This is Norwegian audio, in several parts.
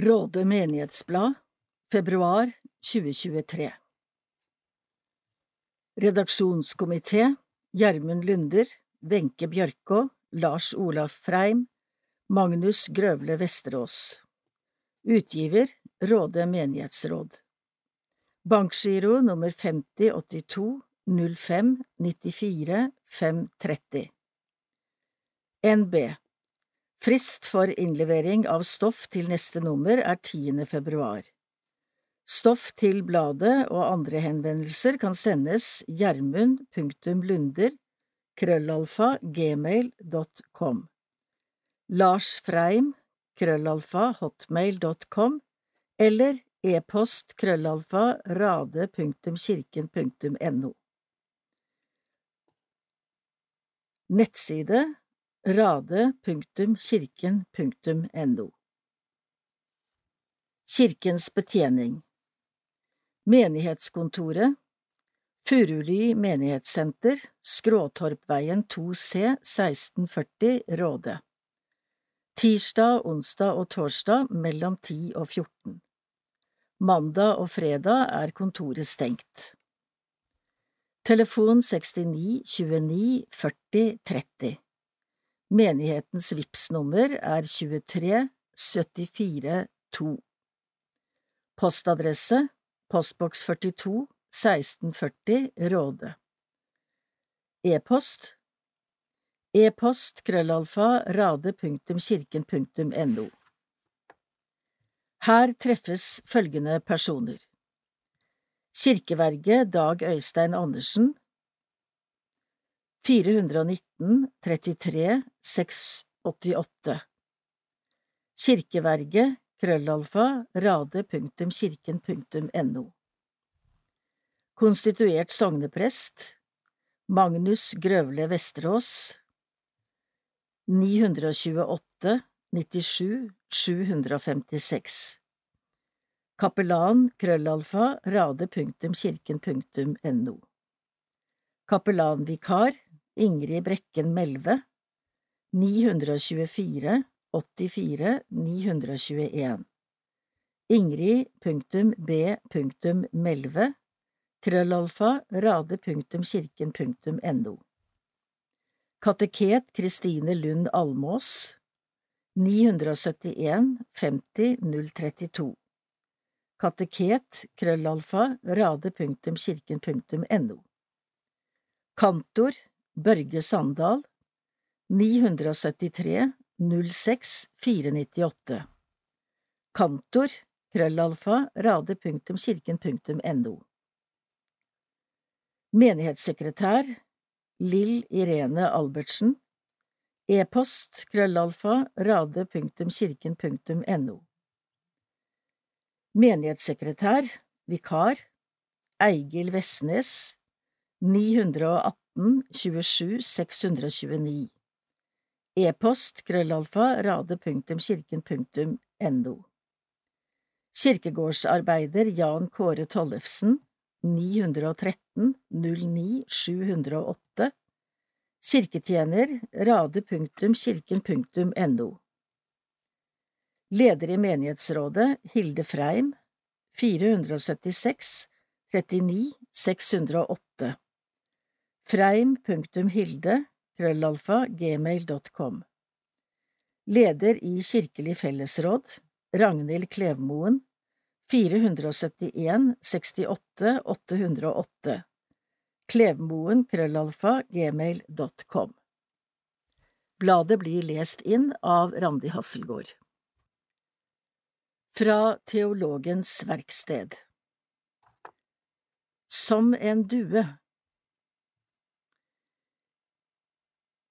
Råde menighetsblad, februar 2023 Redaksjonskomité Gjermund Lunder, Wenche Bjørkå, Lars Olaf Freim, Magnus Grøvle Vesterås. Utgiver Råde menighetsråd. Bankgiro nummer 5082 05 94 530 NB Frist for innlevering av stoff til neste nummer er 10. februar. Stoff til bladet og andre henvendelser kan sendes gjermund.lunder Lars Freim krøllalfa hotmail.com eller e-post krøllalfa rade.kirken.no Nettside rade.kirken.no Kirkens betjening. Menighetskontoret. Furuly menighetssenter, Skråtorpveien 2C 1640 Råde. Tirsdag, onsdag og torsdag mellom 10 og 14 Mandag og fredag er kontoret stengt. Telefon 69 29 40 30 Menighetens VIPS-nummer er 23 74 2 Postadresse Postboks 42 1640 Råde. E-post E-post krøllalfa rade.kirken.no Her treffes følgende personer. Kirkeverge Dag Øystein Andersen 419 33 688 Kirkeverget krøllalfa rade.kirken.no Konstituert sogneprest Magnus Grøvle Vesterås. 928 97 756 Kapellan krøllalfa rade.kirken.no Kapellanvikar Ingrid Brekken Melve. 924 84 921 Ingrid.b.melve krøllalfa rade.kirken.no Kateket Kristine Lund Almås. 971 50 032 Kateket krøllalfa rade.kirken.no Kantor Børge Sandal 973 06 498 Kantor krøllalfa rade.kirken.no Menighetssekretær Lill Irene Albertsen. E-post krøllalfa rade.kirken.no Menighetssekretær, vikar, Eigil Vestnes 918 27 629 E-post krøllalfa rade.kirken.no Kirkegårdsarbeider Jan Kåre Tollefsen 913 09 708 Kirketjener rade.kirken.no Leder i menighetsrådet Hilde Freim 476 39 608 Freim.hilde krøllalfa gmail.com Leder i Kirkelig fellesråd Ragnhild Klevmoen 471 68 808 Klevmoen krøllalfa gmail.com Bladet blir lest inn av Randi Hasselgaard. Fra Teologens verksted. Som en due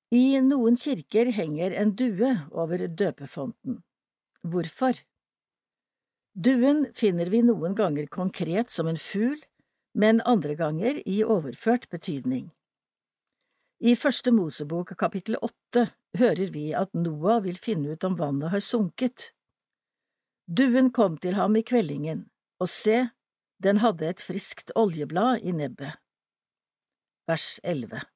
I noen kirker henger en due over døpefonten. Hvorfor? Duen finner vi noen ganger konkret som en fugl, men andre ganger i overført betydning. I Første Mosebok kapittel åtte hører vi at Noah vil finne ut om vannet har sunket. Duen kom til ham i kveldingen, og se, den hadde et friskt oljeblad i nebbet. Vers 11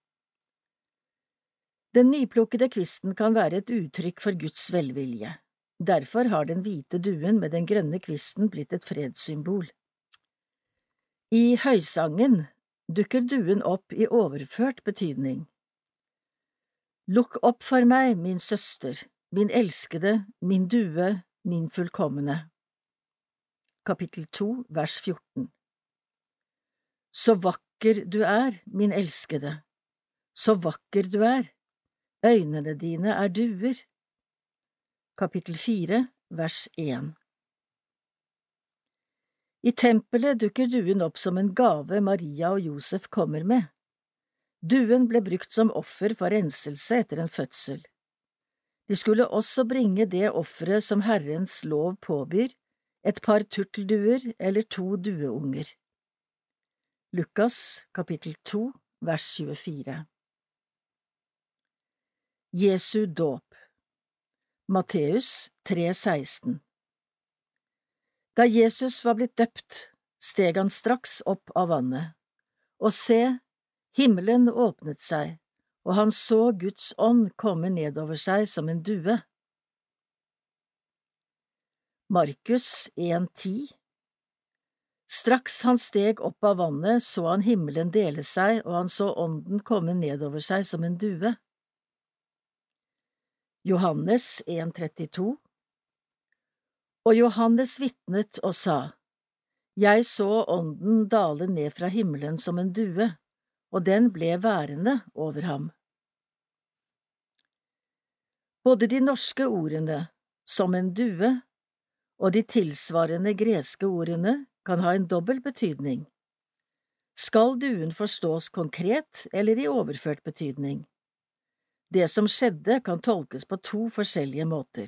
Den nyplukkede kvisten kan være et uttrykk for Guds velvilje. Derfor har den hvite duen med den grønne kvisten blitt et fredssymbol. I høysangen dukker duen opp i overført betydning. Lukk opp for meg, min søster, min elskede, min due, min fullkomne. Kapittel 2, vers 14 Så vakker du er, min elskede, så vakker du er, øynene dine er duer. Kapittel 4, vers 1 I tempelet dukker duen opp som en gave Maria og Josef kommer med. Duen ble brukt som offer for renselse etter en fødsel. De skulle også bringe det offeret som Herrens lov påbyr, et par turtelduer eller to dueunger. Lukas kapittel 2 vers 24 Jesu dåp Matteus 3,16 Da Jesus var blitt døpt, steg han straks opp av vannet, og se, Himmelen åpnet seg, og han så Guds ånd komme nedover seg som en due. Markus 1,10 Straks han steg opp av vannet, så han himmelen dele seg, og han så ånden komme nedover seg som en due. Johannes 1,32 Og Johannes vitnet og sa, Jeg så ånden dale ned fra himmelen som en due og den ble værende over ham. Både de norske ordene som en due og de tilsvarende greske ordene kan ha en dobbel betydning. Skal duen forstås konkret eller i overført betydning? Det som skjedde kan tolkes på to forskjellige måter.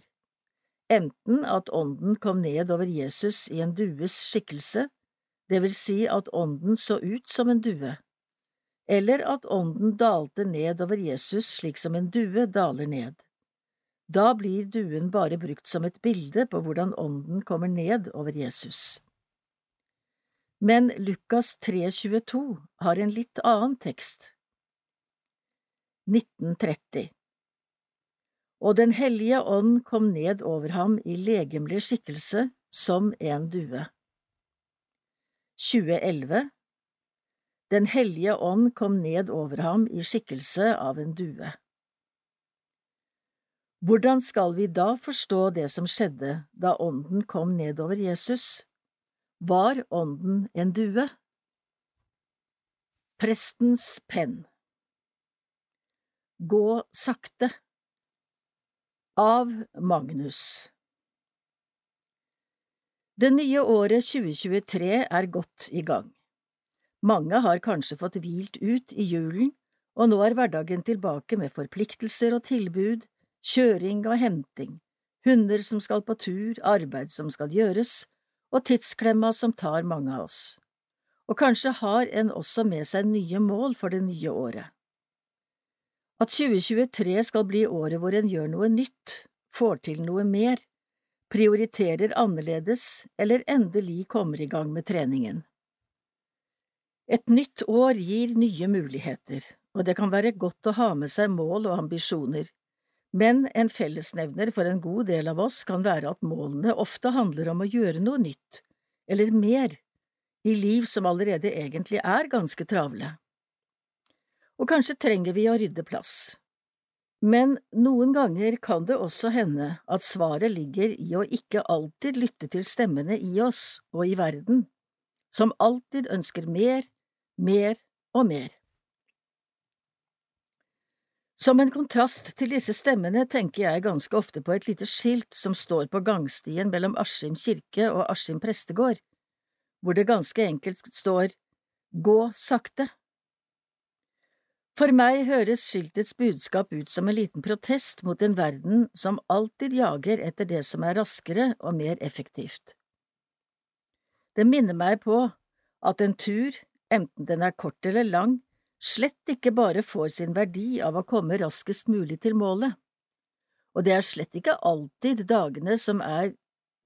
Enten at ånden kom ned over Jesus i en dues skikkelse, det vil si at ånden så ut som en due eller at ånden dalte ned over Jesus slik som en due daler ned. Da blir duen bare brukt som et bilde på hvordan ånden kommer ned over Jesus. Men Lukas 3,22 har en litt annen tekst. 1930 Og Den hellige ånd kom ned over ham i legemlig skikkelse som en due. 2011 den hellige ånd kom ned over ham i skikkelse av en due. Hvordan skal vi da forstå det som skjedde da ånden kom ned over Jesus? Var ånden en due? Prestens penn Gå sakte Av Magnus Det nye året 2023 er godt i gang. Mange har kanskje fått hvilt ut i julen, og nå er hverdagen tilbake med forpliktelser og tilbud, kjøring og henting, hunder som skal på tur, arbeid som skal gjøres, og tidsklemma som tar mange av oss. Og kanskje har en også med seg nye mål for det nye året. At 2023 skal bli året hvor en gjør noe nytt, får til noe mer, prioriterer annerledes eller endelig kommer i gang med treningen. Et nytt år gir nye muligheter, og det kan være godt å ha med seg mål og ambisjoner, men en fellesnevner for en god del av oss kan være at målene ofte handler om å gjøre noe nytt, eller mer, i liv som allerede egentlig er ganske travle. Og kanskje trenger vi å rydde plass. Men noen ganger kan det også hende at svaret ligger i å ikke alltid lytte til stemmene i oss og i verden, som alltid ønsker mer, mer og mer. Som en kontrast til disse stemmene tenker jeg ganske ofte på et lite skilt som står på gangstien mellom Askim kirke og Askim prestegård, hvor det ganske enkelt står Gå sakte. For meg høres skiltets budskap ut som en liten protest mot en verden som alltid jager etter det som er raskere og mer effektivt. Det minner meg på at en tur enten den er kort eller lang, slett ikke bare får sin verdi av å komme raskest mulig til målet. Og det er slett ikke alltid dagene som er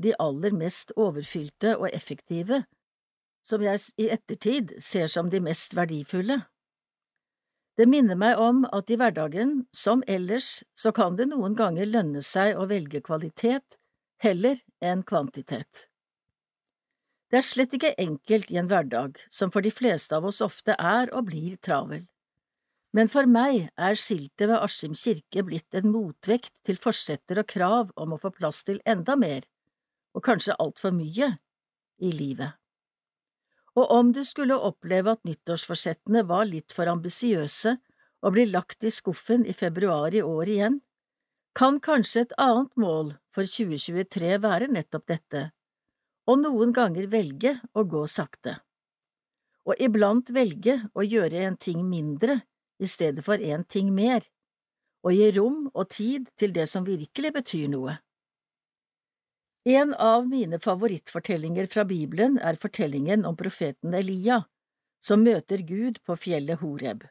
de aller mest overfylte og effektive, som jeg i ettertid ser som de mest verdifulle. Det minner meg om at i hverdagen, som ellers, så kan det noen ganger lønne seg å velge kvalitet heller enn kvantitet. Det er slett ikke enkelt i en hverdag som for de fleste av oss ofte er og blir travel. Men for meg er skiltet ved Askim kirke blitt en motvekt til forsetter og krav om å få plass til enda mer, og kanskje altfor mye, i livet. Og om du skulle oppleve at nyttårsforsettene var litt for ambisiøse og blir lagt i skuffen i februar i år igjen, kan kanskje et annet mål for 2023 være nettopp dette, og noen ganger velge å gå sakte. Og iblant velge å gjøre en ting mindre i stedet for en ting mer, og gi rom og tid til det som virkelig betyr noe. En av mine favorittfortellinger fra Bibelen er fortellingen om profeten Elia, som møter Gud på fjellet Horeb.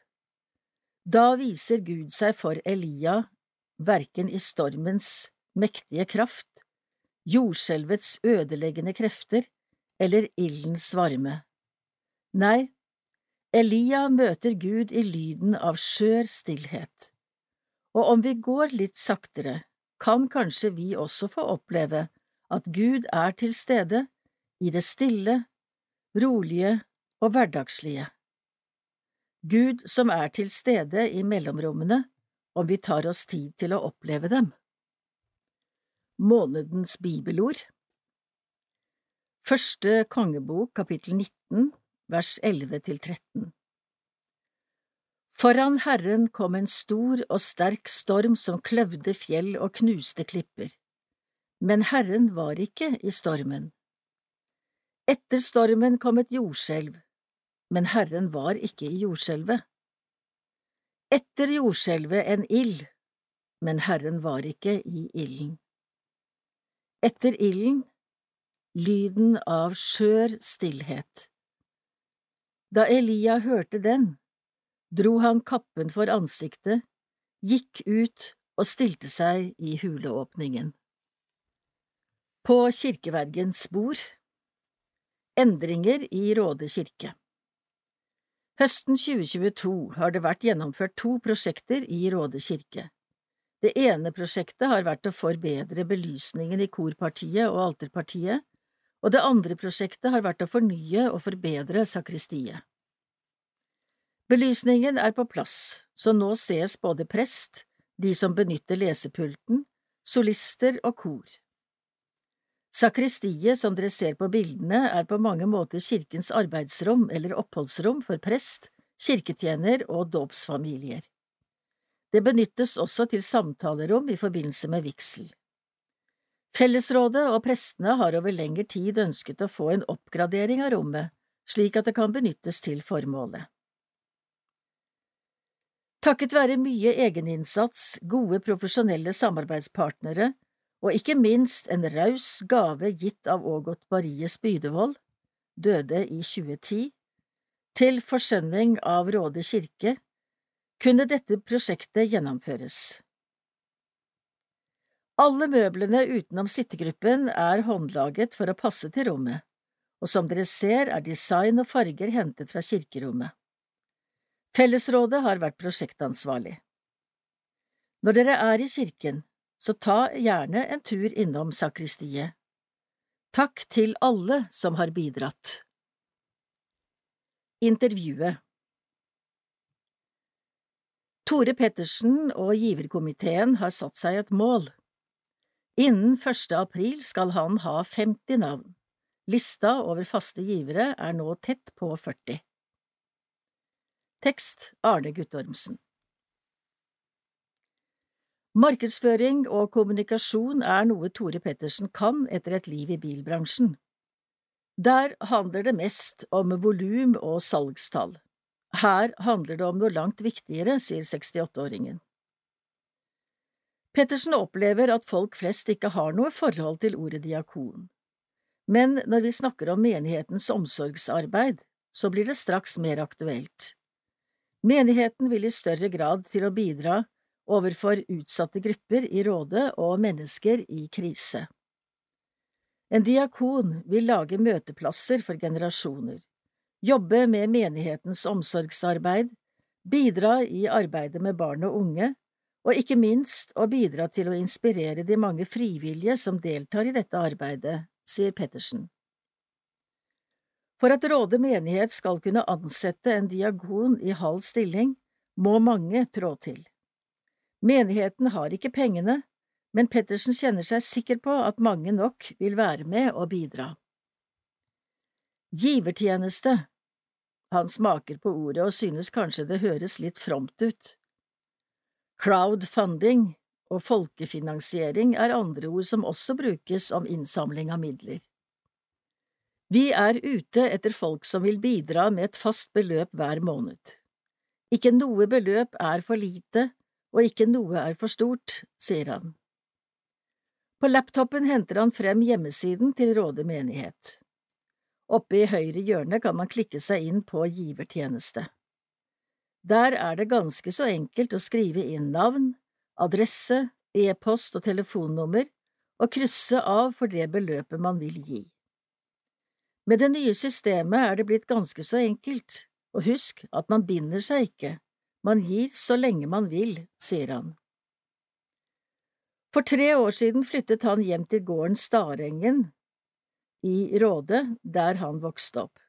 Da viser Gud seg for Elia verken i stormens mektige kraft, jordskjelvets ødeleggende krefter eller ildens varme. Nei, Elia møter Gud i lyden av skjør stillhet, og om vi går litt saktere, kan kanskje vi også få oppleve at Gud er til stede i det stille, rolige og hverdagslige. Gud som er til stede i mellomrommene om vi tar oss tid til å oppleve dem. Månedens bibelord Første kongebok kapittel 19 vers 11 til 13 Foran Herren kom en stor og sterk storm som kløvde fjell og knuste klipper, men Herren var ikke i stormen. Etter stormen kom et jordskjelv, men Herren var ikke i jordskjelvet. Etter jordskjelvet en ild, men Herren var ikke i ilden. Etter ilden lyden av skjør stillhet. Da Elia hørte den, dro han kappen for ansiktet, gikk ut og stilte seg i huleåpningen. På kirkevergens bord Endringer i Råde kirke Høsten 2022 har det vært gjennomført to prosjekter i Råde kirke. Det ene prosjektet har vært å forbedre belysningen i korpartiet og alterpartiet, og det andre prosjektet har vært å fornye og forbedre sakristiet. Belysningen er på plass, så nå ses både prest, de som benytter lesepulten, solister og kor. Sakristiet, som dere ser på bildene, er på mange måter kirkens arbeidsrom eller oppholdsrom for prest, kirketjener og dåpsfamilier. Det benyttes også til samtalerom i forbindelse med vigsel. Fellesrådet og prestene har over lengre tid ønsket å få en oppgradering av rommet, slik at det kan benyttes til formålet. Takket være mye egeninnsats, gode profesjonelle samarbeidspartnere og ikke minst en raus gave gitt av Ågot Marie Spydevold, døde i 2010, til forskjønning av Råde kirke, kunne dette prosjektet gjennomføres. Alle møblene utenom sittegruppen er håndlaget for å passe til rommet, og som dere ser er design og farger hentet fra kirkerommet. Fellesrådet har vært prosjektansvarlig. Når dere er i kirken, så ta gjerne en tur innom sakristiet. Takk til alle som har bidratt. Intervjuet Tore Pettersen og giverkomiteen har satt seg et mål. Innen 1. april skal han ha 50 navn. Lista over faste givere er nå tett på 40. Tekst Arne Guttormsen Markedsføring og kommunikasjon er noe Tore Pettersen kan etter et liv i bilbransjen. Der handler det mest om volum og salgstall. Her handler det om noe langt viktigere, sier 68-åringen. Pettersen opplever at folk flest ikke har noe forhold til ordet diakon. Men når vi snakker om menighetens omsorgsarbeid, så blir det straks mer aktuelt. Menigheten vil i større grad til å bidra overfor utsatte grupper i rådet og mennesker i krise. En diakon vil lage møteplasser for generasjoner, jobbe med menighetens omsorgsarbeid, bidra i arbeidet med barn og unge, og ikke minst å bidra til å inspirere de mange frivillige som deltar i dette arbeidet, sier Pettersen. For at Råde menighet skal kunne ansette en diagon i halv stilling, må mange trå til. Menigheten har ikke pengene, men Pettersen kjenner seg sikker på at mange nok vil være med og bidra. Givertjeneste Han smaker på ordet og synes kanskje det høres litt fromt ut. Crowdfunding og folkefinansiering er andre ord som også brukes om innsamling av midler. Vi er ute etter folk som vil bidra med et fast beløp hver måned. Ikke noe beløp er for lite, og ikke noe er for stort, sier han. På laptopen henter han frem hjemmesiden til Råde menighet. Oppe i høyre hjørne kan man klikke seg inn på givertjeneste. Der er det ganske så enkelt å skrive inn navn, adresse, e-post og telefonnummer og krysse av for det beløpet man vil gi. Med det nye systemet er det blitt ganske så enkelt, og husk at man binder seg ikke, man gir så lenge man vil, sier han. For tre år siden flyttet han hjem til gården Starengen i Råde, der han vokste opp.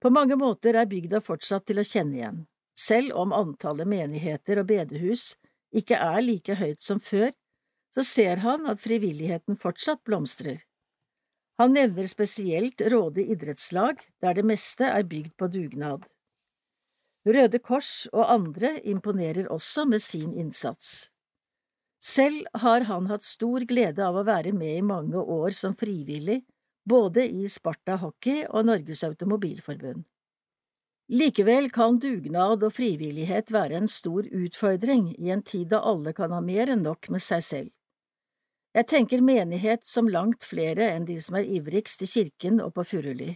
På mange måter er bygda fortsatt til å kjenne igjen, selv om antallet menigheter og bedehus ikke er like høyt som før, så ser han at frivilligheten fortsatt blomstrer. Han nevner spesielt Råde idrettslag, der det meste er bygd på dugnad. Røde Kors og andre imponerer også med sin innsats. Selv har han hatt stor glede av å være med i mange år som frivillig, både i Sparta Hockey og Norges Automobilforbund. Likevel kan dugnad og frivillighet være en stor utfordring i en tid da alle kan ha mer enn nok med seg selv. Jeg tenker menighet som langt flere enn de som er ivrigst i kirken og på Furuly.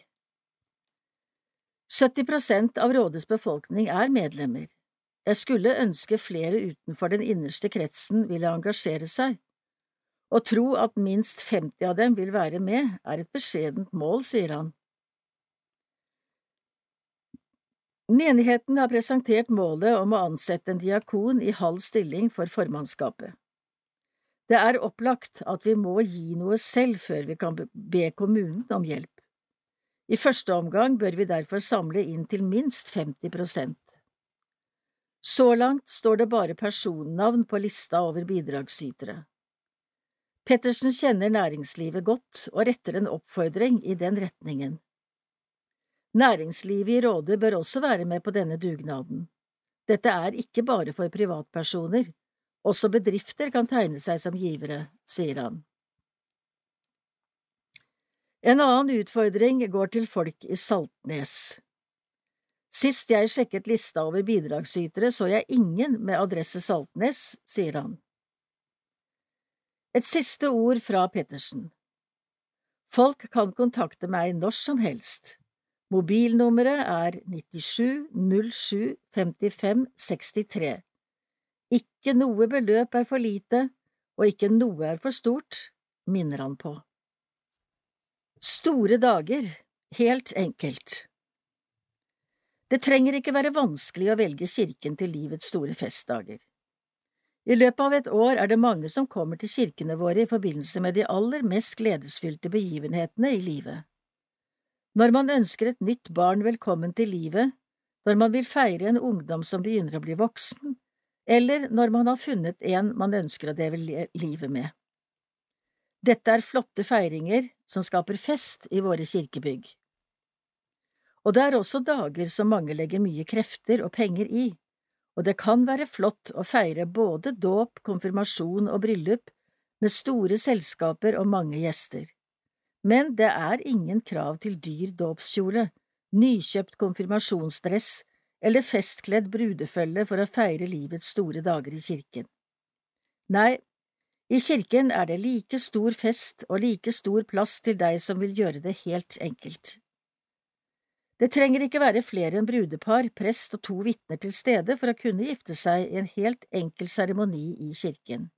70 prosent av rådets befolkning er medlemmer, jeg skulle ønske flere utenfor den innerste kretsen ville engasjere seg. Å tro at minst 50 av dem vil være med, er et beskjedent mål, sier han. Menigheten har presentert målet om å ansette en diakon i halv stilling for formannskapet. Det er opplagt at vi må gi noe selv før vi kan be kommunen om hjelp. I første omgang bør vi derfor samle inn til minst 50 prosent. Så langt står det bare personnavn på lista over bidragsytere. Pettersen kjenner næringslivet godt og retter en oppfordring i den retningen. Næringslivet i Råde bør også være med på denne dugnaden. Dette er ikke bare for privatpersoner, også bedrifter kan tegne seg som givere, sier han. En annen utfordring går til folk i Saltnes. Sist jeg sjekket lista over bidragsytere, så jeg ingen med adresse Saltnes, sier han. Et siste ord fra Pettersen. Folk kan kontakte meg når som helst. Mobilnummeret er 97 07 55 63. Ikke noe beløp er for lite, og ikke noe er for stort, minner han på. Store dager, helt enkelt. Det trenger ikke være vanskelig å velge kirken til livets store festdager. I løpet av et år er det mange som kommer til kirkene våre i forbindelse med de aller mest gledesfylte begivenhetene i livet. Når man ønsker et nytt barn velkommen til livet, når man vil feire en ungdom som begynner å bli voksen, eller når man har funnet en man ønsker å dele livet med. Dette er flotte feiringer som skaper fest i våre kirkebygg. Og det er også dager som mange legger mye krefter og penger i, og det kan være flott å feire både dåp, konfirmasjon og bryllup med store selskaper og mange gjester. Men det er ingen krav til dyr dåpskjole, nykjøpt konfirmasjonsdress eller festkledd brudefølge for å feire livets store dager i kirken. Nei, i kirken er det like stor fest og like stor plass til deg som vil gjøre det helt enkelt. Det trenger ikke være flere enn brudepar, prest og to vitner til stede for å kunne gifte seg i en helt enkel seremoni i kirken.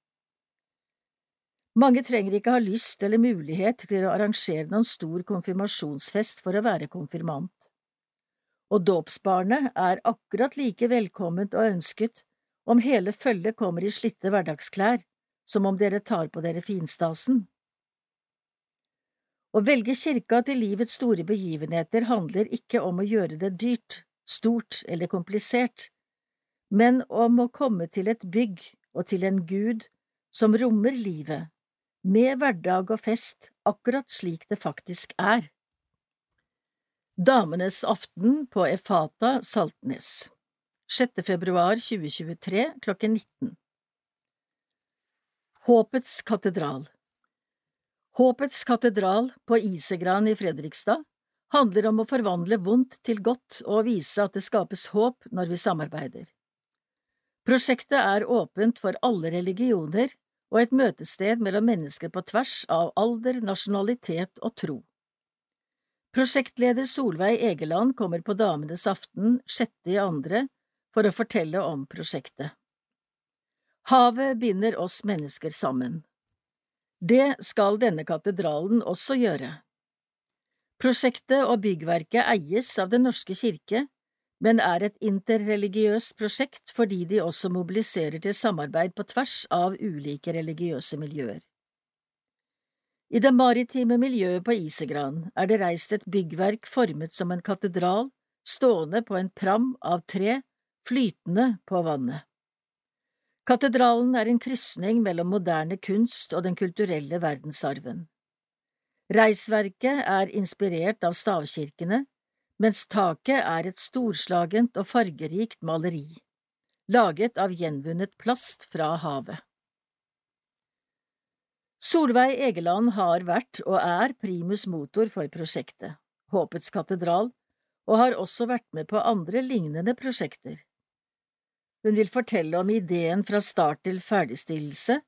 Mange trenger ikke ha lyst eller mulighet til å arrangere noen stor konfirmasjonsfest for å være konfirmant. Og dåpsbarnet er akkurat like velkomment og ønsket om hele følget kommer i slitte hverdagsklær, som om dere tar på dere finstasen. Å velge kirka til livets store begivenheter handler ikke om å gjøre det dyrt, stort eller komplisert, men om å komme til et bygg og til en Gud som rommer livet, med hverdag og fest akkurat slik det faktisk er. Damenes aften på Efata Saltnes 6. februar 2023 klokken 19 Håpets katedral Håpets katedral på Isegran i Fredrikstad handler om å forvandle vondt til godt og vise at det skapes håp når vi samarbeider. Prosjektet er åpent for alle religioner og et møtested mellom mennesker på tvers av alder, nasjonalitet og tro. Prosjektleder Solveig Egeland kommer på Damenes aften sjette i andre for å fortelle om prosjektet. Havet binder oss mennesker sammen. Det skal denne katedralen også gjøre. Prosjektet og byggverket eies av Den norske kirke, men er et interreligiøst prosjekt fordi de også mobiliserer til samarbeid på tvers av ulike religiøse miljøer. I det maritime miljøet på Isegran er det reist et byggverk formet som en katedral, stående på en pram av tre, flytende på vannet. Katedralen er en krysning mellom moderne kunst og den kulturelle verdensarven. Reisverket er inspirert av stavkirkene, mens taket er et storslagent og fargerikt maleri, laget av gjenvunnet plast fra havet. Solveig Egeland har vært og er primus motor for prosjektet, Håpets katedral, og har også vært med på andre lignende prosjekter. Hun vil fortelle om ideen fra start til ferdigstillelse,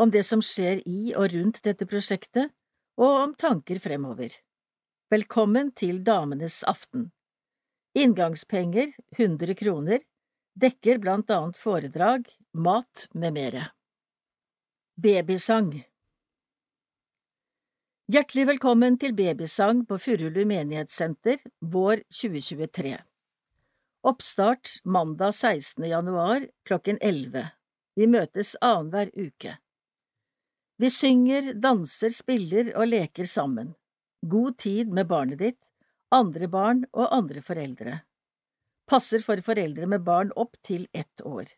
om det som skjer i og rundt dette prosjektet, og om tanker fremover. Velkommen til Damenes aften. Inngangspenger 100 kroner, dekker blant annet foredrag, mat med mere. Babysang Hjertelig velkommen til babysang på Furulu menighetssenter vår 2023. Oppstart mandag 16. januar klokken 11. Vi møtes annenhver uke. Vi synger, danser, spiller og leker sammen. God tid med barnet ditt, andre barn og andre foreldre. Passer for foreldre med barn opp til ett år.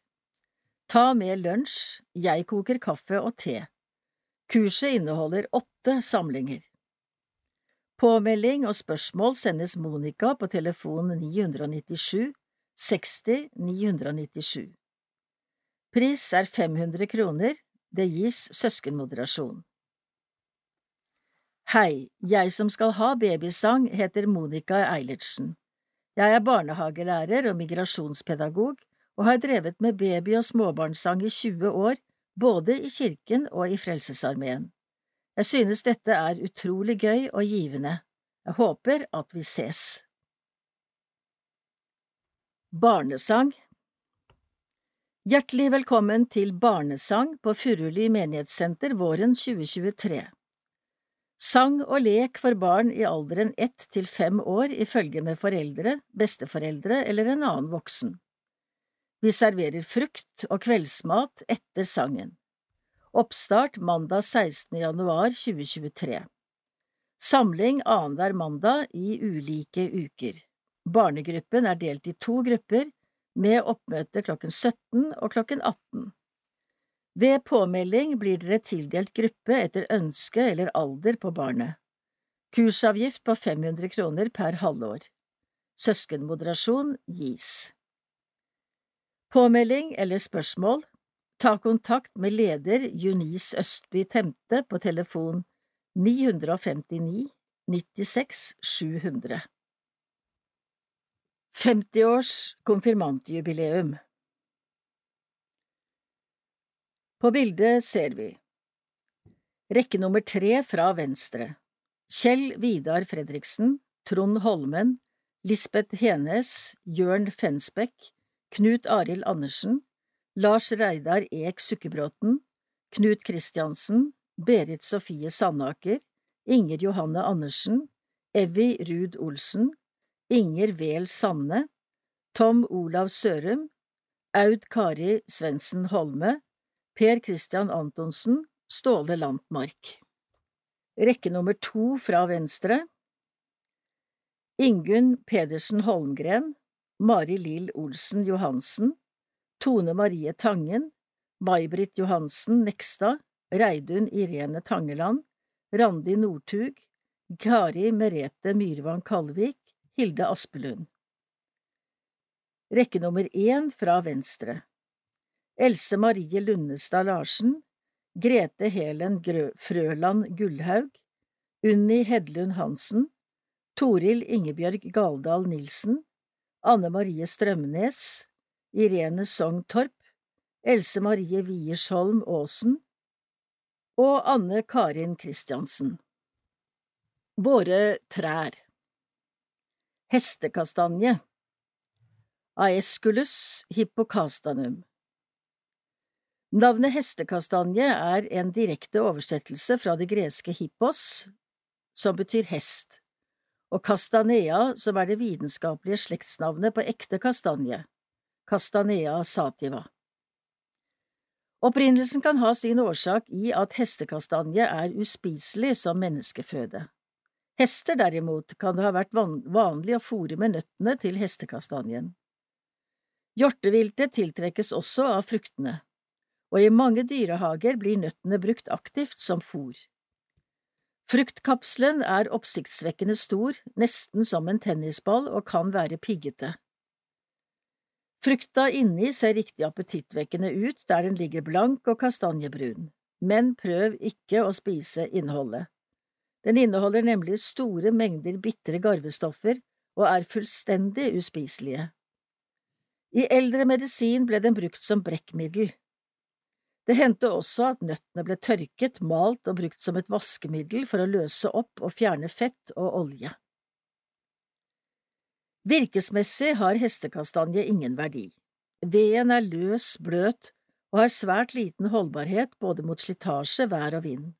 Ta med lunsj, jeg koker kaffe og te. Kurset inneholder åtte samlinger. Påmelding og spørsmål sendes Monica på telefon 997 60 997. Pris er 500 kroner, det gis søskenmoderasjon. Hei, jeg som skal ha babysang, heter Monica Eilertsen. Jeg er barnehagelærer og migrasjonspedagog og har drevet med baby- og småbarnssang i 20 år, både i kirken og i Frelsesarmeen. Jeg synes dette er utrolig gøy og givende. Jeg håper at vi ses. Barnesang Hjertelig velkommen til Barnesang på Furuli menighetssenter våren 2023. Sang og lek for barn i alderen ett til fem år i følge med foreldre, besteforeldre eller en annen voksen. Vi serverer frukt og kveldsmat etter sangen. Oppstart mandag 16. januar 2023 Samling annenhver mandag i ulike uker. Barnegruppen er delt i to grupper, med oppmøte klokken 17 og klokken 18. Ved påmelding blir dere tildelt gruppe etter ønske eller alder på barnet. Kursavgift på 500 kroner per halvår. Søskenmoderasjon gis. Påmelding eller spørsmål Ta kontakt med leder Junis Østby Temte på telefon 959 96 700. 50-års konfirmantjubileum På bildet ser vi Rekke nummer tre fra venstre Kjell Vidar Fredriksen, Trond Holmen, Lisbeth Henes, Jørn Fensbekk, Knut Arild Andersen, Lars Reidar Ek Sukkebråten, Knut Kristiansen, Berit Sofie Sandaker, Inger Johanne Andersen, Evy Ruud Olsen, Inger Wehl Sanne, Tom Olav Sørum, Aud Kari Svendsen Holme, Per Christian Antonsen, Ståle Lantmark. Rekke nummer to fra venstre Ingunn Pedersen Holmgren, Mari Lill Olsen Johansen, Tone Marie Tangen, May-Britt Johansen Nekstad, Reidun Irene Tangeland, Randi Northug, Kari Merete Myrvang Kalvik, Hilde Aspelund. Rekke nummer én fra venstre Else Marie Lundestad Larsen, Grete Helen Frøland Gullhaug, Unni Hedlund Hansen, Toril Ingebjørg Galdal Nilsen, Anne Marie Strømnes, Irene Sogn Torp, Else Marie Wiersholm Aasen og Anne Karin Christiansen. Våre trær Hestekastanje Aesculus hippocastanum. Navnet hestekastanje er en direkte oversettelse fra det greske hippos, som betyr hest, og castanea, som er det vitenskapelige slektsnavnet på ekte kastanje, castanea sativa. Opprinnelsen kan ha sin årsak i at hestekastanje er uspiselig som menneskeføde. Hester, derimot, kan det ha vært vanlig å fòre med nøttene til hestekastanjen. Hjorteviltet tiltrekkes også av fruktene, og i mange dyrehager blir nøttene brukt aktivt som fôr. Fruktkapselen er oppsiktsvekkende stor, nesten som en tennisball, og kan være piggete. Frukta inni ser riktig appetittvekkende ut der den ligger blank og kastanjebrun, men prøv ikke å spise innholdet. Den inneholder nemlig store mengder bitre garvestoffer og er fullstendig uspiselige. I eldre medisin ble den brukt som brekkmiddel. Det hendte også at nøttene ble tørket, malt og brukt som et vaskemiddel for å løse opp og fjerne fett og olje. Virkesmessig har hestekastanje ingen verdi. Veden er løs, bløt og har svært liten holdbarhet både mot slitasje, vær og vind.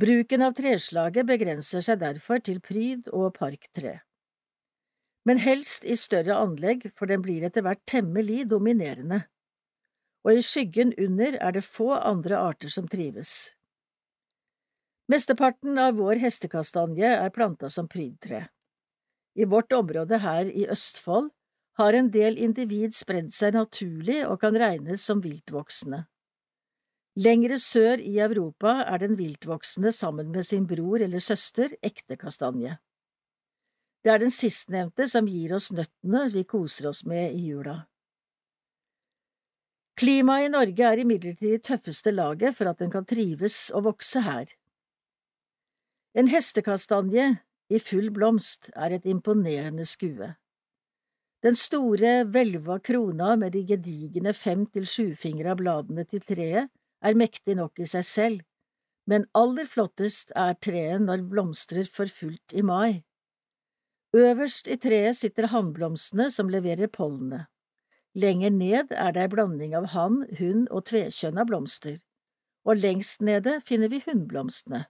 Bruken av treslaget begrenser seg derfor til pryd og parktre men helst i større anlegg, for den blir etter hvert temmelig dominerende, og i skyggen under er det få andre arter som trives. Mesteparten av vår hestekastanje er planta som prydtre. I vårt område her i Østfold har en del individ spredd seg naturlig og kan regnes som viltvoksne. Lengre sør i Europa er den viltvoksne sammen med sin bror eller søster ekte kastanje. Det er den sistnevnte som gir oss nøttene vi koser oss med i jula. Klimaet i Norge er imidlertid i tøffeste laget for at den kan trives og vokse her. En hestekastanje i full blomst er et imponerende skue. Den store, hvelva krona med de gedigne fem til sjufingra bladene til treet er mektig nok i seg selv, men aller flottest er treet når blomstrer for fullt i mai. Øverst i treet sitter hannblomstene som leverer pollenet. Lenger ned er det ei blanding av hann, hund og tvekjønna blomster, og lengst nede finner vi hunnblomstene.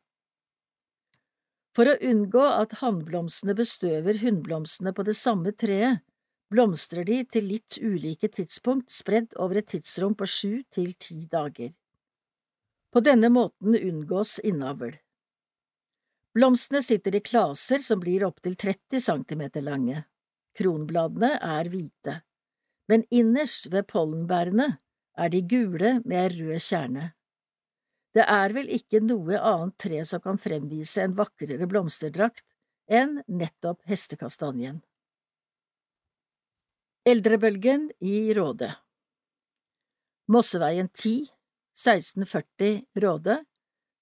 For å unngå at hannblomstene bestøver hunnblomstene på det samme treet, blomstrer de til litt ulike tidspunkt spredd over et tidsrom på sju til ti dager. På denne måten unngås innavl. Blomstene sitter i klaser som blir opptil 30 cm lange. Kronbladene er hvite, men innerst ved pollenbærene er de gule med rød kjerne. Det er vel ikke noe annet tre som kan fremvise en vakrere blomsterdrakt enn nettopp hestekastanjen. Eldrebølgen i Råde Mosseveien 10, 1640 Råde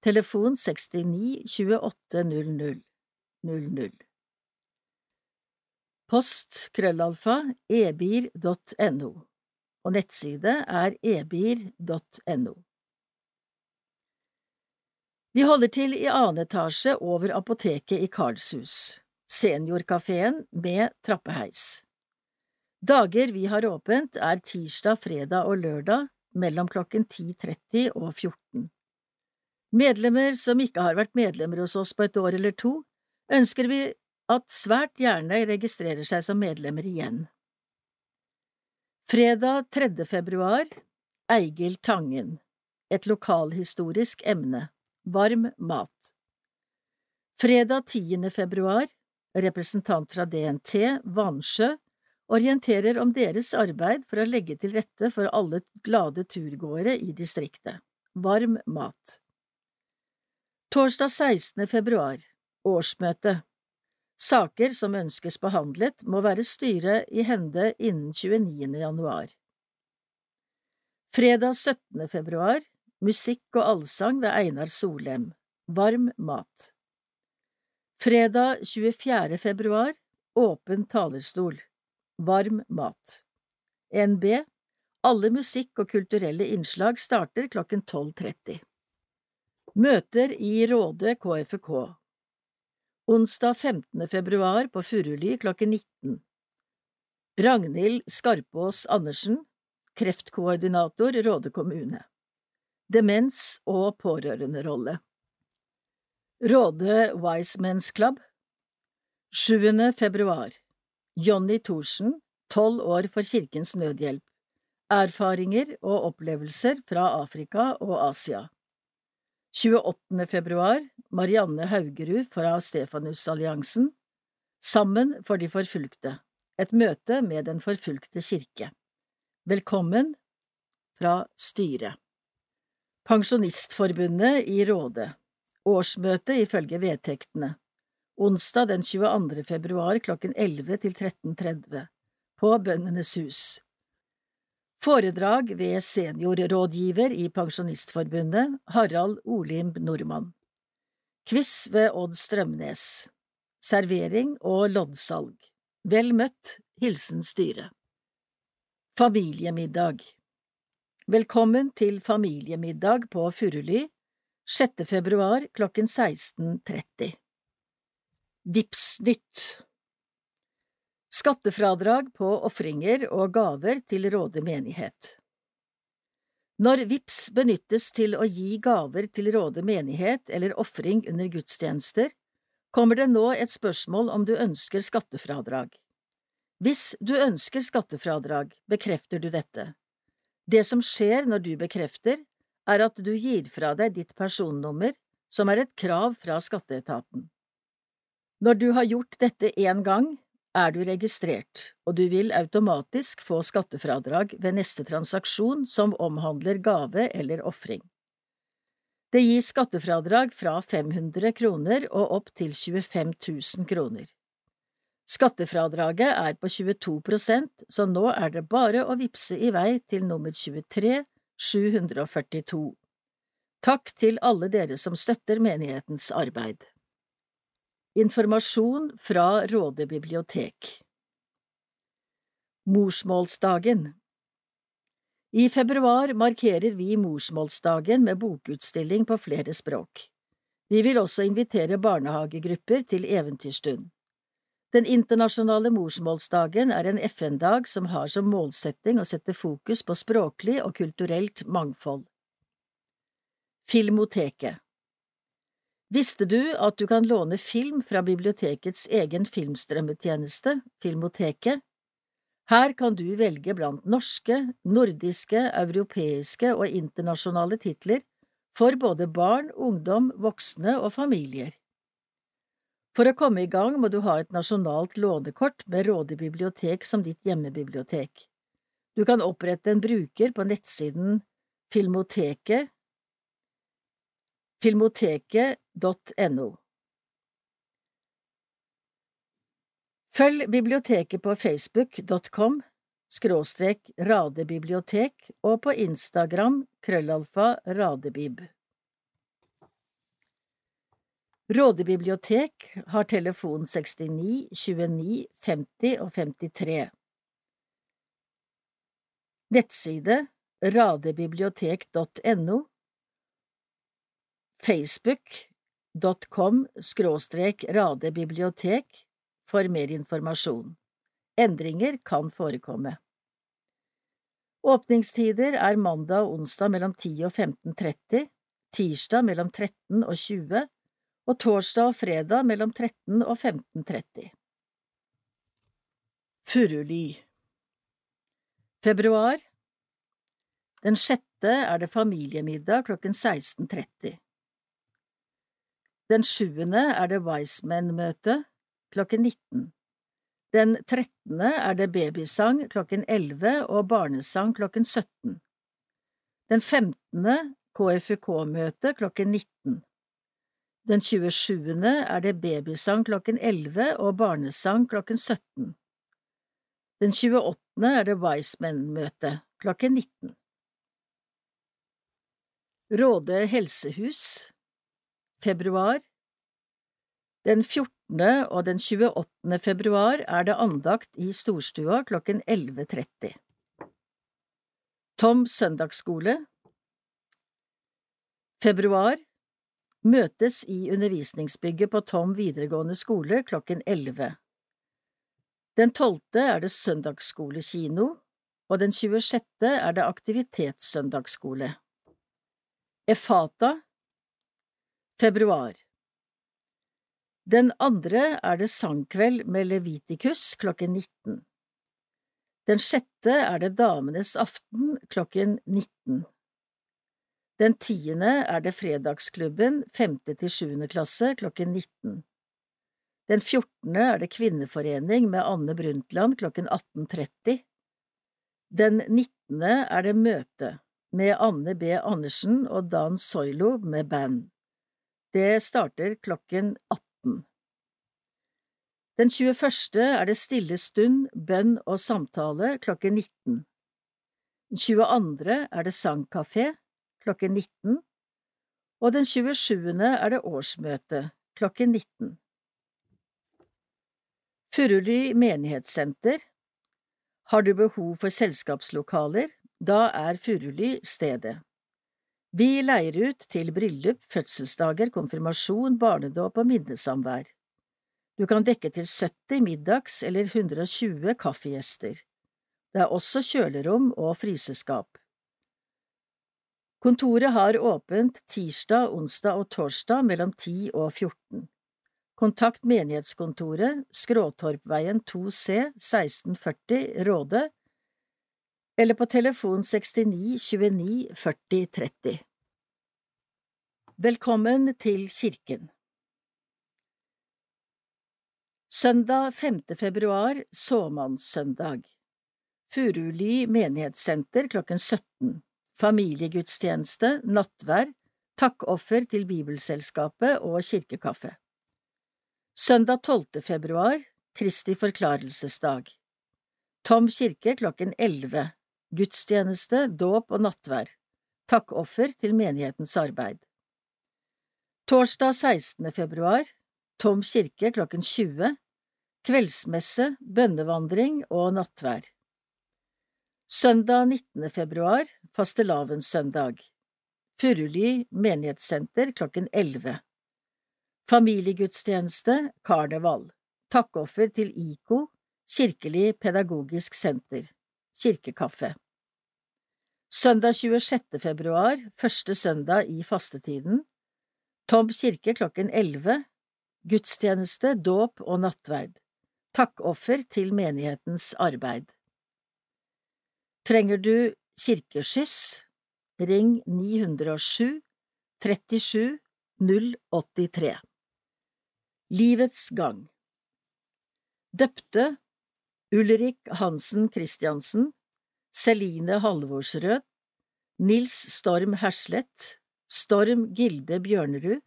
Telefon 69 28 00 00 Post krøllalfa ebir.no og nettside er ebir.no. Vi holder til i annen etasje over apoteket i Karlshus, seniorkafeen med trappeheis. Dager vi har åpent er tirsdag, fredag og lørdag mellom klokken 10.30 og 14. Medlemmer som ikke har vært medlemmer hos oss på et år eller to, ønsker vi at svært gjerne registrerer seg som medlemmer igjen. Fredag 3. februar Eigil Tangen Et lokalhistorisk emne Varm mat Fredag 10. februar Representant fra DNT, Vansjø, orienterer om deres arbeid for å legge til rette for alle glade turgåere i distriktet. Varm mat Torsdag 16. februar Årsmøte Saker som ønskes behandlet, må være styret i hende innen 29. januar. Fredag 17. februar Musikk og allsang ved Einar Solem. Varm mat. Fredag 24. februar. Åpen talerstol. Varm mat. NB Alle musikk- og kulturelle innslag starter klokken 12.30 Møter i Råde KFK Onsdag 15. februar på Furuly klokken 19 Ragnhild Skarpås Andersen, kreftkoordinator Råde kommune Demens og pårørenderolle. Råde Wise Men's Club. 7. februar. Jonny Thorsen, tolv år for Kirkens Nødhjelp. Erfaringer og opplevelser fra Afrika og Asia. 28. februar. Marianne Haugerud fra Stefanusalliansen. Sammen for de forfulgte. Et møte med Den forfulgte kirke. Velkommen fra styret Pensjonistforbundet i Råde Årsmøte ifølge vedtektene Onsdag den 22. februar klokken 11 til 13.30 På Bøndenes hus Foredrag ved seniorrådgiver i Pensjonistforbundet, Harald Olimb Nordmann. Quiz ved Odd Strømnes. Servering og loddsalg. Vel møtt, hilsen styret. Familiemiddag Velkommen til familiemiddag på Furuly 6. februar klokken 16.30 Vipsnytt Skattefradrag på ofringer og gaver til Råde menighet Når VIPS benyttes til å gi gaver til Råde menighet eller ofring under gudstjenester, kommer det nå et spørsmål om du ønsker skattefradrag. Hvis du ønsker skattefradrag, bekrefter du dette. Det som skjer når du bekrefter, er at du gir fra deg ditt personnummer, som er et krav fra skatteetaten. Når du har gjort dette én gang, er du registrert, og du vil automatisk få skattefradrag ved neste transaksjon som omhandler gave eller ofring. Det gis skattefradrag fra 500 kroner og opp til 25 000 kroner. Skattefradraget er på 22 prosent, så nå er det bare å vippse i vei til nummer 23 742. Takk til alle dere som støtter menighetens arbeid. Informasjon fra Råde bibliotek Morsmålsdagen I februar markerer vi morsmålsdagen med bokutstilling på flere språk. Vi vil også invitere barnehagegrupper til eventyrstund. Den internasjonale morsmålsdagen er en FN-dag som har som målsetting å sette fokus på språklig og kulturelt mangfold. Filmoteket Visste du at du kan låne film fra bibliotekets egen filmstrømmetjeneste, Filmoteket? Her kan du velge blant norske, nordiske, europeiske og internasjonale titler for både barn, ungdom, voksne og familier. For å komme i gang må du ha et nasjonalt lånekort med Råde bibliotek som ditt hjemmebibliotek. Du kan opprette en bruker på nettsiden Filmoteket filmoteket.no. Følg biblioteket på facebook.com skråstrek radebibliotek og på Instagram krøllalfa radebib. Råde bibliotek har telefon 69 29 50 og 53. Nettside radebibliotek.no facebook.com skråstrek radebibliotek for mer informasjon. Endringer kan forekomme. Åpningstider er mandag og onsdag mellom 10 og 15.30, tirsdag mellom 13 og 20 og torsdag og fredag mellom 13 og 15.30. Furuly Februar Den sjette er det familiemiddag klokken 16.30. Den sjuende er det Wiseman-møte klokken 19. Den trettende er det babysang klokken 11 og barnesang klokken 17. Den femtende KFUK-møte klokken 19. Den 27. er det babysang klokken 11 og barnesang klokken 17. Den 28. er det Wiseman-møte klokken 19. Råde helsehus Februar Den 14. og den 28. februar er det andakt i storstua klokken 11.30. Tom søndagsskole Februar Møtes i undervisningsbygget på Tom videregående skole klokken 11. Den tolvte er det søndagsskolekino, og den 26. er det aktivitetssøndagsskole. Efata Februar Den andre er det sangkveld med Levitikus klokken 19. Den sjette er det Damenes aften klokken 19. Den tiende er det Fredagsklubben femte til sjuende klasse klokken 19. Den fjortende er det Kvinneforening med Anne Brundtland klokken 18.30. Den nittende er det Møte med Anne B. Andersen og Dan Soilo med band. Det starter klokken 18. Den 21. er det Stille stund, bønn og samtale klokken 19. Den 22. er det Sangkafé klokken 19. Og den 27. er det årsmøte klokken 19. Furuly menighetssenter Har du behov for selskapslokaler, da er Furuly stedet. Vi leier ut til bryllup, fødselsdager, konfirmasjon, barnedåp og minnesamvær. Du kan dekke til 70 middags- eller 120 kaffegjester. Det er også kjølerom og fryseskap. Kontoret har åpent tirsdag, onsdag og torsdag mellom 10 og 14. Kontakt menighetskontoret, Skråtorpveien 2C 1640 Råde, eller på telefon 69 29 40 30. Velkommen til kirken. Søndag 5. februar, såmannssøndag. Furuly menighetssenter klokken 17. Familiegudstjeneste, nattvær, takkoffer til Bibelselskapet og kirkekaffe. Søndag 12. februar, Kristi forklarelsesdag. Tom kirke klokken 11. Gudstjeneste, dåp og nattvær. Takkoffer til menighetens arbeid. Torsdag 16. februar, Tom kirke klokken 20. Kveldsmesse, bønnevandring og nattvær. Søndag 19. februar, fastelavnssøndag. Furuly menighetssenter klokken 11 familiegudstjeneste, karneval, takkoffer til IKO, Kirkelig pedagogisk senter, kirkekaffe. Søndag 26. februar, første søndag i fastetiden, Tom kirke klokken 11, gudstjeneste, dåp og nattverd, takkoffer til menighetens arbeid. Trenger du kirkeskyss? Ring 907 37 083. Livets gang Døpte Ulrik Hansen Christiansen Celine Halvorsrød Nils Storm Herslett Storm Gilde Bjørnerud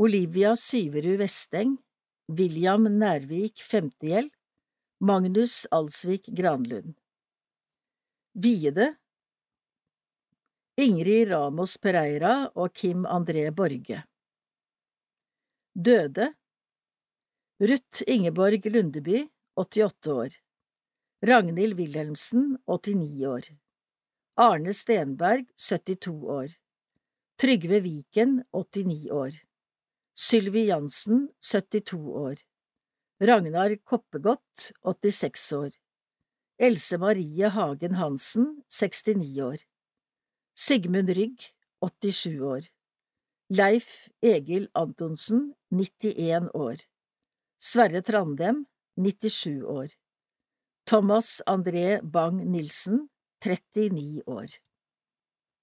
Olivia Syverud Vesteng William Nærvik Femtegjeld Magnus Alsvik Granlund Viede Ingrid Ramos Pereira og Kim André Borge. Døde Ruth Ingeborg Lundeby, 88 år. Ragnhild Wilhelmsen, 89 år. Arne Stenberg, 72 år. Trygve Viken, 89 år. Sylvi Jansen, 72 år. Ragnar Koppegodt, 86 år Else Marie Hagen Hansen, 69 år. Sigmund Rygg, 87 år. Leif Egil Antonsen, 91 år. Sverre Trandem, 97 år. Thomas André Bang-Nilsen, 39 år